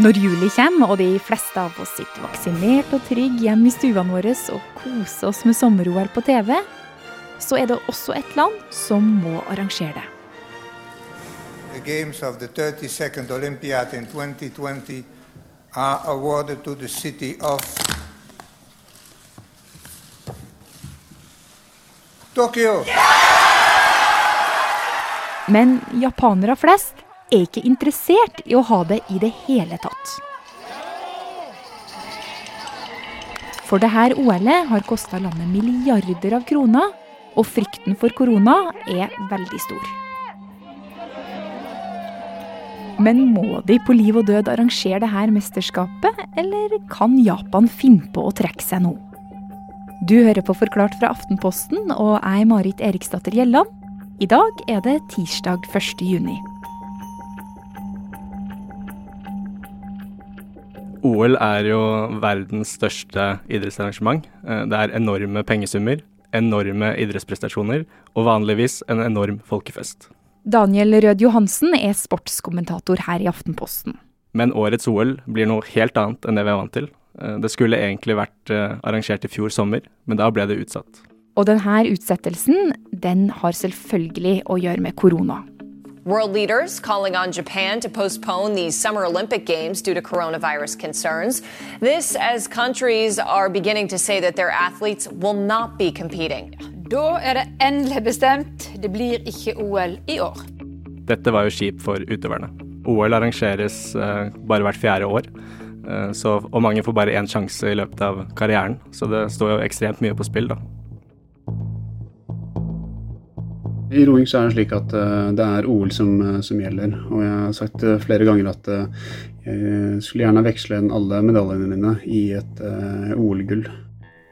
Når juli kommer og de fleste av oss sitter vaksinert og trygg hjemme i stuene våre og koser oss med sommer-OL på TV, så er det også et land som må arrangere det. The games of the 32nd Olympiad in 2020 are awarded to the city of Tokyo. Men japanere flest er ikke interessert i å ha det i det hele tatt. For dette OL-et har kosta landet milliarder av kroner, og frykten for korona er veldig stor. Men må de på liv og død arrangere dette mesterskapet, eller kan Japan finne på å trekke seg nå? Du hører på Forklart fra Aftenposten, og jeg er Marit Eriksdatter Gjelland. I dag er det tirsdag 1. juni. OL er jo verdens største idrettsarrangement. Eh, det er enorme pengesummer, enorme idrettsprestasjoner og vanligvis en enorm folkefest. Daniel Rød Johansen er sportskommentator her i Aftenposten. Men årets OL blir noe helt annet enn det vi er vant til. Eh, det skulle egentlig vært eh, arrangert i fjor sommer, men da ble det utsatt. Og denne utsettelsen den har selvfølgelig å gjøre med korona. World leaders calling on Japan to postpone the Summer Olympic Games due to coronavirus concerns. This as countries are beginning to say that their athletes will not be competing. Da er det endelig bestemt. Det blir ikke OL i år. Dette var jo kjipt for utøverne. OL arrangeres uh, bare hvert fjerde år, uh, så, og mange får bare én sjanse i løpet av karrieren. Så det står jo ekstremt mye på spill, da. I roing så er det slik at uh, det er OL som, uh, som, gjelder. Og jeg har sagt uh, flere ganger at jeg skulle gjerne veksle inn alle medaljene mine i et OL-gull.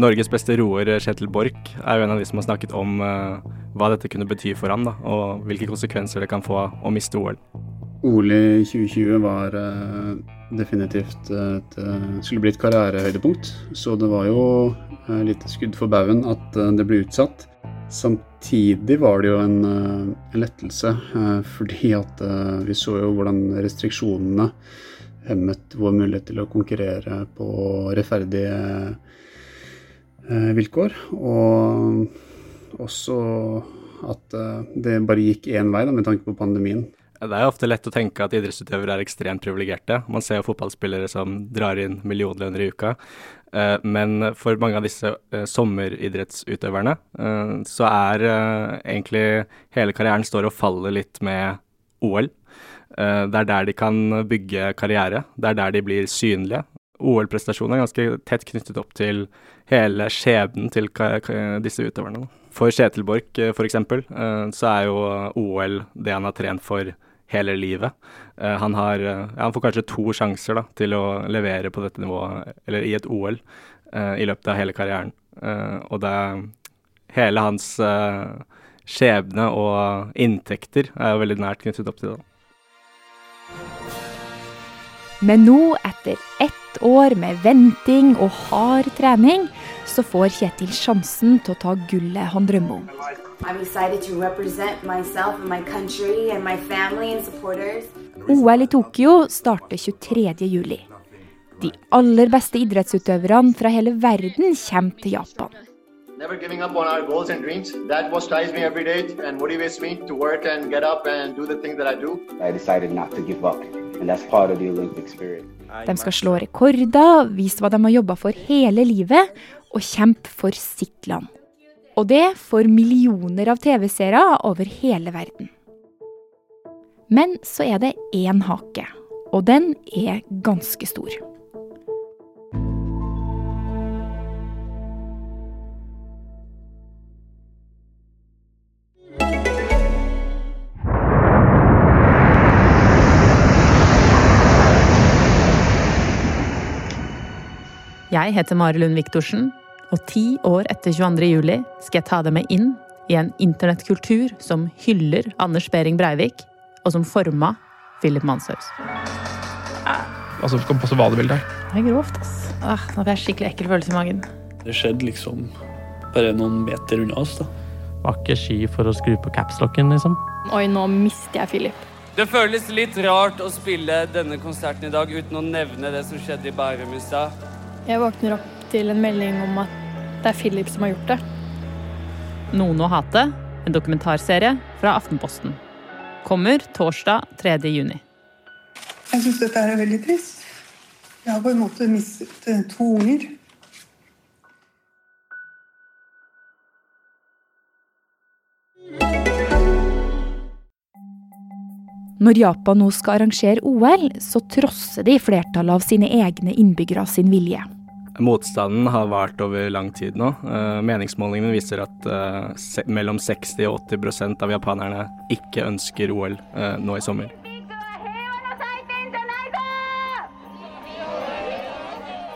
Norges beste roer, Kjetil Borch, er jo en av de som har snakket om hva dette kunne bety for ham, da, og hvilke konsekvenser det kan få å miste OL. OL i 2020 var definitivt et, skulle bli et karrierehøydepunkt. Så det var jo litt skudd for baugen at det ble utsatt. Samtidig var det jo en, eh, en lettelse, eh, fordi at eh, vi så jo hvordan restriksjonene hemmet vår mulighet til å konkurrere på rettferdige vilkår. Og også at det bare gikk én vei, da, med tanke på pandemien. Det er ofte lett å tenke at idrettsutøvere er ekstremt privilegerte. Man ser jo fotballspillere som drar inn millionlønner i uka. Eh, men for mange av disse eh, sommeridrettsutøverne eh, så er egentlig hele karrieren står og faller litt med OL. Det er der de kan bygge karriere. Det er der de blir synlige. OL-prestasjonen er ganske tett knyttet opp til hele skjebnen til disse utøverne. For Kjetil Borch f.eks. så er jo OL det han har trent for hele livet. Uh, han, har, uh, ja, han, får kanskje to sjanser da, til å levere på dette nivået, eller i et OL, uh, i løpet av hele karrieren. og det Hele hans skjebne og inntekter er jo veldig nært knyttet opp til det. Men nå, etter ett år med venting og hard trening, så får Kjetil sjansen til å ta gullet han drømmer om. OL i Tokyo starter 23. juli. De aller beste idrettsutøverne fra hele verden kommer til Japan. Never giving up on our goals and dreams. That what drives me every day and motivates me to work and get up and do the things that I do. I decided not to give up, and that's part of the Olympic spirit. De skal slå rekorder, vise hva de har jobba for hele livet, og kjempe for sitt land. Og det får millioner av TV-seere over hele verden. Men så er det én hake, og den er ganske stor. Jeg heter Mari Lund Viktorsen og ti år etter 22. juli skal jeg ta deg med inn i en internettkultur som hyller Anders Behring Breivik, og som forma Philip Manshaus. Altså, kan passe vadebildet her. Det er grovt, ass. Ah, nå får jeg skikkelig ekkel følelse i magen. Det skjedde liksom bare noen meter unna oss, da. Var ikke sky for å skru på capslocken, liksom. Oi, nå mister jeg Philip. Det føles litt rart å spille denne konserten i dag uten å nevne det som skjedde i Bærum i stad. Jeg våkner opp til en melding om at det er Philip som har gjort det. Noen å hate, en dokumentarserie fra Aftenposten. Kommer torsdag 3. juni. Jeg syns dette er veldig trist. Jeg har på en måte mistet eh, to unger. Når Japan nå skal arrangere OL, så trosser de flertallet av sine egne innbyggere sin vilje. Motstanden har vart over lang tid nå. Uh, meningsmålingene viser at uh, mellom 60 og 80% av japanerne ikke ønsker OL uh, nå i sommer.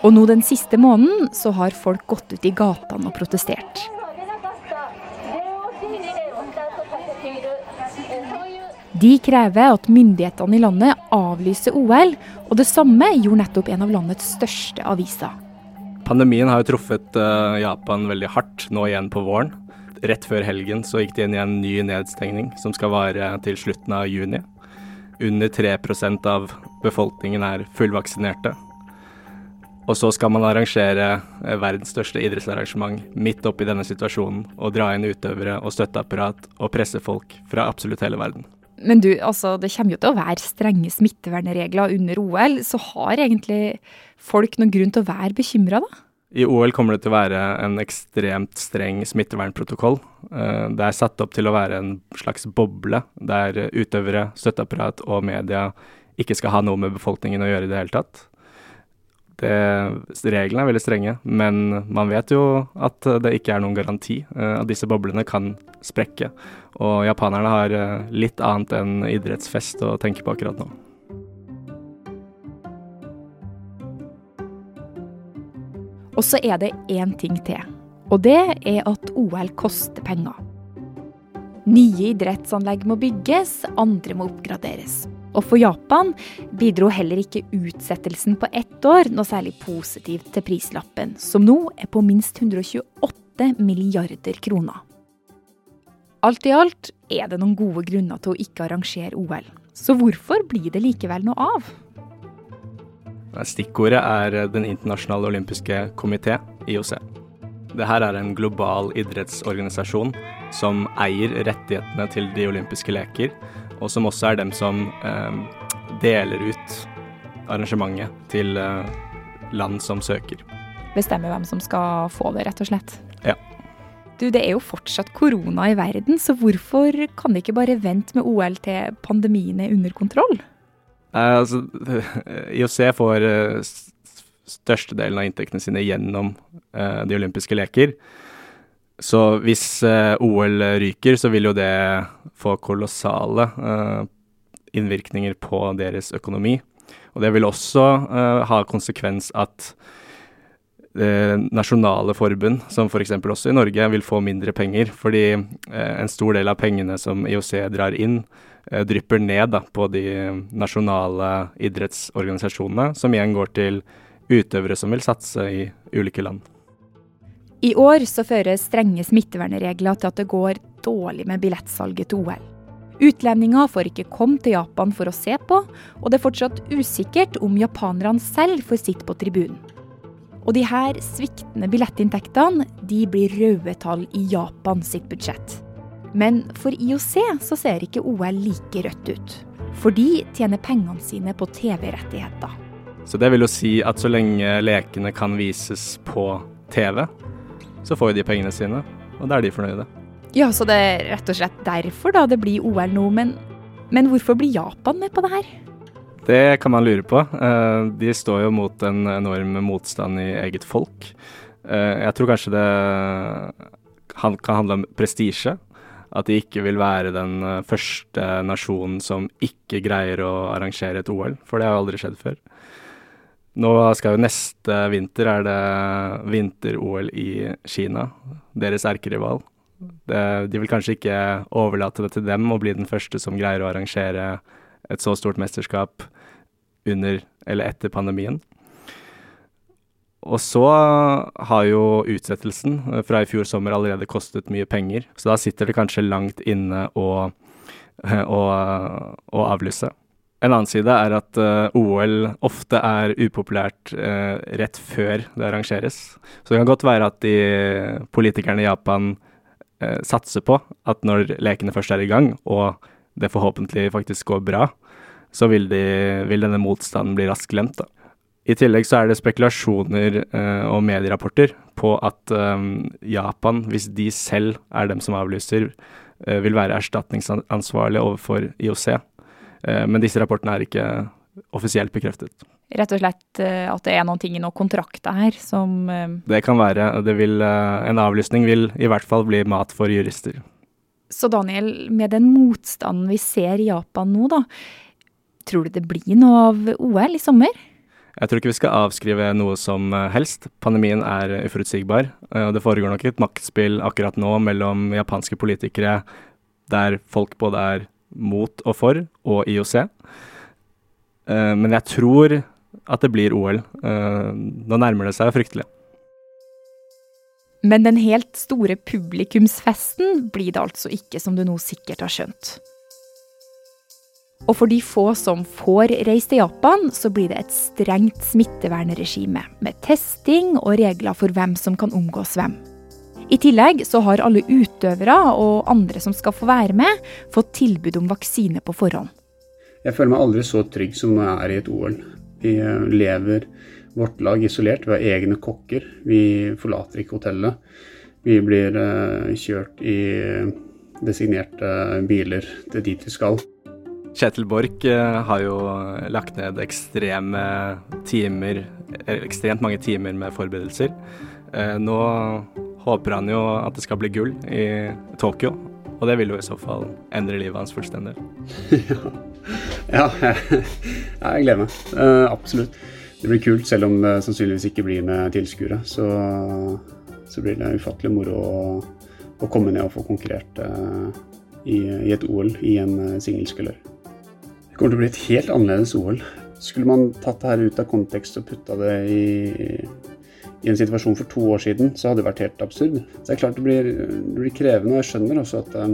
Og nå den siste måneden så har folk gått ut i gatene og protestert. De krever at myndighetene i landet avlyser OL, og det samme gjorde nettopp en av landets største aviser. Pandemien har jo truffet uh, Japan veldig hardt nå igjen på våren. Rett før helgen så gikk de inn i en ny nedstengning som skal vare til slutten av juni. Under 3% av befolkningen er fullvaksinerte. Og så skal man arrangere uh, verdens største idrettsarrangement midt oppi denne situasjonen og dra inn utøvere og støtteapparat og pressefolk fra absolutt hele verden. Men du, altså, det kommer jo til å være strenge smittevernregler under OL, så har egentlig folk noen grunn til å være bekymra, da? I OL kommer det til å være en ekstremt streng smittevernprotokoll. Eh, det er satt opp til å være en slags boble der utøvere, støtteapparat og media ikke skal ha noe med befolkningen å gjøre i det hele tatt. Det, reglene er veldig strenge, men man vet jo at det ikke er noen garanti. Eh, at disse boblene kan sprekke. Og japanerne har eh, litt annet enn idrettsfest å tenke på akkurat nå. Og så er det én ting til. Og det er at OL koster penger. Nye idrettsanlegg må bygges, andre må oppgraderes. Og for Japan bidro heller ikke utsettelsen på ett år noe særlig positivt til prislappen, som nå er på minst 128 milliarder kroner. Alt i alt er det noen gode grunner til å ikke arrangere OL. Så hvorfor blir det likevel noe av? Stikkordet er Den internasjonale olympiske komité, IOC. Dette er en global idrettsorganisasjon som eier rettighetene til de olympiske leker, og som også er dem som eh, deler ut arrangementet til eh, land som søker. Bestemmer hvem som skal få det, rett og slett? Ja. Du, det er jo fortsatt korona i verden, så hvorfor kan de ikke bare vente med OL til pandemien er under kontroll? Eh, altså, IOC får eh, størstedelen av inntektene sine gjennom eh, de olympiske leker. Så hvis uh, OL ryker, så vil jo det få kolossale innvirkninger på deres økonomi. Og det vil også ha konsekvens at Eh, nasjonale forbund, som f.eks. også i Norge, vil få mindre penger. Fordi eh, en stor del av pengene som IOC drar inn, eh, drypper ned da, på de nasjonale idrettsorganisasjonene, som igjen går til utøvere som vil satse i ulike land. I år så fører strenge smittevernregler til at det går dårlig med billettsalget til OL. Utlendinger får ikke komme til Japan for å se på, og det er fortsatt usikkert om japanerne selv får sitte på tribunen. Og de her sviktende billettinntektene de blir røde tall i Japan sitt budsjett. Men for IOC så ser ikke OL like rødt ut. For de tjener pengene sine på TV-rettigheter. Så det vil jo si at så lenge lekene kan vises på TV, så får de pengene sine. Og da er de fornøyde. Ja, så det er rett og slett derfor da det blir OL nå. Men, men hvorfor blir Japan med på det her? Det kan man lure på. Eh, de står jo mot en enorm motstand i eget folk. Eh, jeg tror kanskje det kan handle om prestisje. At de ikke vil være den eh, første nasjonen som ikke greier å arrangere et OL, for det har jo aldri skjedd før. Nå skal jo neste vinter er det vinter-OL i Kina, deres erkerival. de vil kanskje ikke overlate det til dem å bli den første som greier å arrangere et så stort mesterskap under eller etter pandemien. Og så har jo utsettelsen fra i fjor sommer allerede kostet mye penger, så da sitter det kanskje langt inne å å, å avlyse. En annen side er at uh, OL ofte er upopulært uh, rett før det arrangeres. Så det kan godt være at de politikerne i Japan uh, satser på at når lekene først er i gang, og det forhåpentlig faktisk går bra, så vil, de, vil denne motstanden bli raskt glemt. Da. I tillegg så er det spekulasjoner og medierapporter på at Japan, hvis de selv er dem som avlyser, vil være erstatningsansvarlig overfor IOC. Eh, men disse rapportene er ikke offisielt bekreftet. Rett og slett eh, at det er noen ting i noen kontrakter her som eh, Det kan være. Det vil, en avlysning vil i hvert fall bli mat for jurister. Så Daniel, med den motstanden vi ser i Japan nå, da, tror du det blir noe av OL i sommer? Jeg tror ikke vi skal avskrive noe som helst. Pandemien er uforutsigbar. Det foregår nok et maktspill akkurat nå mellom japanske politikere der folk både er mot og for, og IOC. Uh, men jeg tror at det blir OL. Uh, nå nærmer det seg fryktelig. Men den helt store publikumsfesten blir det altså ikke, som du nå sikkert har skjønt. Og for de få som får reise til Japan, så blir det et strengt smittevernregime, med testing og regler for hvem som kan omgås hvem. I tillegg så har alle utøvere og andre som skal få være med, fått tilbud om vaksine på forhånd. Jeg føler meg aldri så trygg som når jeg er i et OL. Vi eh, lever vårt lag isolert. Vi har egne kokker. Vi forlater ikke hotellet. Vi blir eh, kjørt i designerte biler til dit vi skal. Kjetil Borch eh, har jo lagt ned ekstreme timer, ekstremt mange timer med forberedelser. Nå håper han jo at det skal bli gull i Tokyo. Og det vil jo i så fall endre livet hans fullstendig. ja, jeg, jeg gleder meg. Uh, absolutt. Det blir kult, selv om det sannsynligvis ikke blir med tilskuere. Så, så, blir det ufattelig moro å, å, komme ned og få konkurrert uh, i, i, et OL i en uh. Det kommer til å bli et helt annerledes OL. Skulle man tatt det her ut av kontekst og putta det i i en situasjon for to år siden, så hadde det vært helt absurd. Så det er klart det blir, det blir krevende, og jeg skjønner også at uh,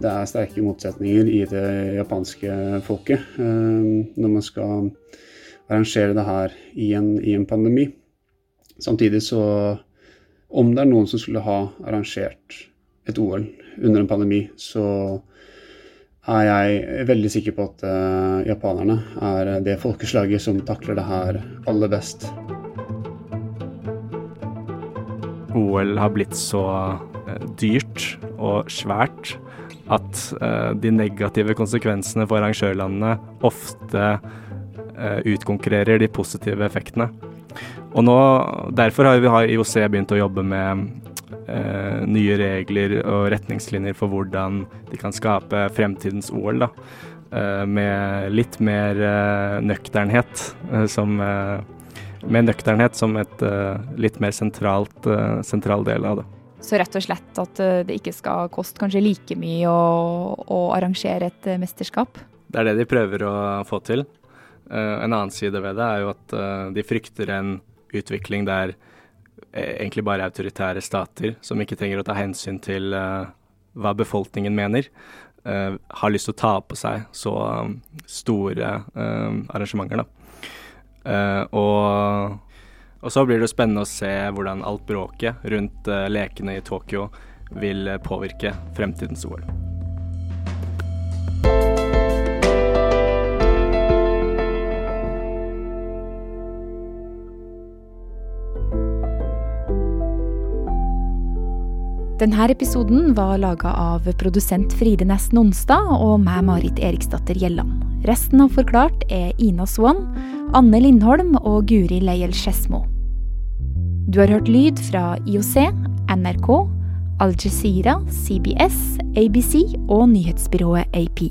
det er sterke motsetninger i det japanske folket uh, når man skal arrangere det her i en, i en pandemi. Samtidig så Om det er noen som skulle ha arrangert et OL under en pandemi, så er jeg veldig sikker på at uh, japanerne er det folkeslaget som takler det her aller best. OL har blitt så uh, dyrt og svært at uh, de negative konsekvensene for arrangørlandene ofte utkonkurrerer de positive effektene. Og nå, Derfor har, vi, har IOC begynt å jobbe med eh, nye regler og retningslinjer for hvordan de kan skape fremtidens OL. da. Eh, med litt mer eh, nøkternhet eh, som Med nøkternhet som et litt mer sentralt, sentral del av det. Så rett og slett at det ikke skal koste kanskje like mye å, å arrangere et mesterskap? Det er det de prøver å få til. en annen side ved det er jo at de frykter en utvikling der egentlig bare autoritære stater som ikke trenger å ta hensyn til uh, hva befolkningen mener, uh, har lyst til å ta på seg så um, store uh, arrangementer. Og, og, så blir det spennende å se hvordan alt bråket rundt lekene i Tokyo vil påvirke fremtidens OL. Denne episoden var laga av produsent Fride Næss Nonstad og meg, Marit Eriksdatter Gjelland. Resten av Forklart er Ina Swan, Anne Lindholm og Guri Leiel Skedsmo. Du har hørt lyd fra IOC, NRK, Al Jazeera, CBS, ABC og nyhetsbyrået AP.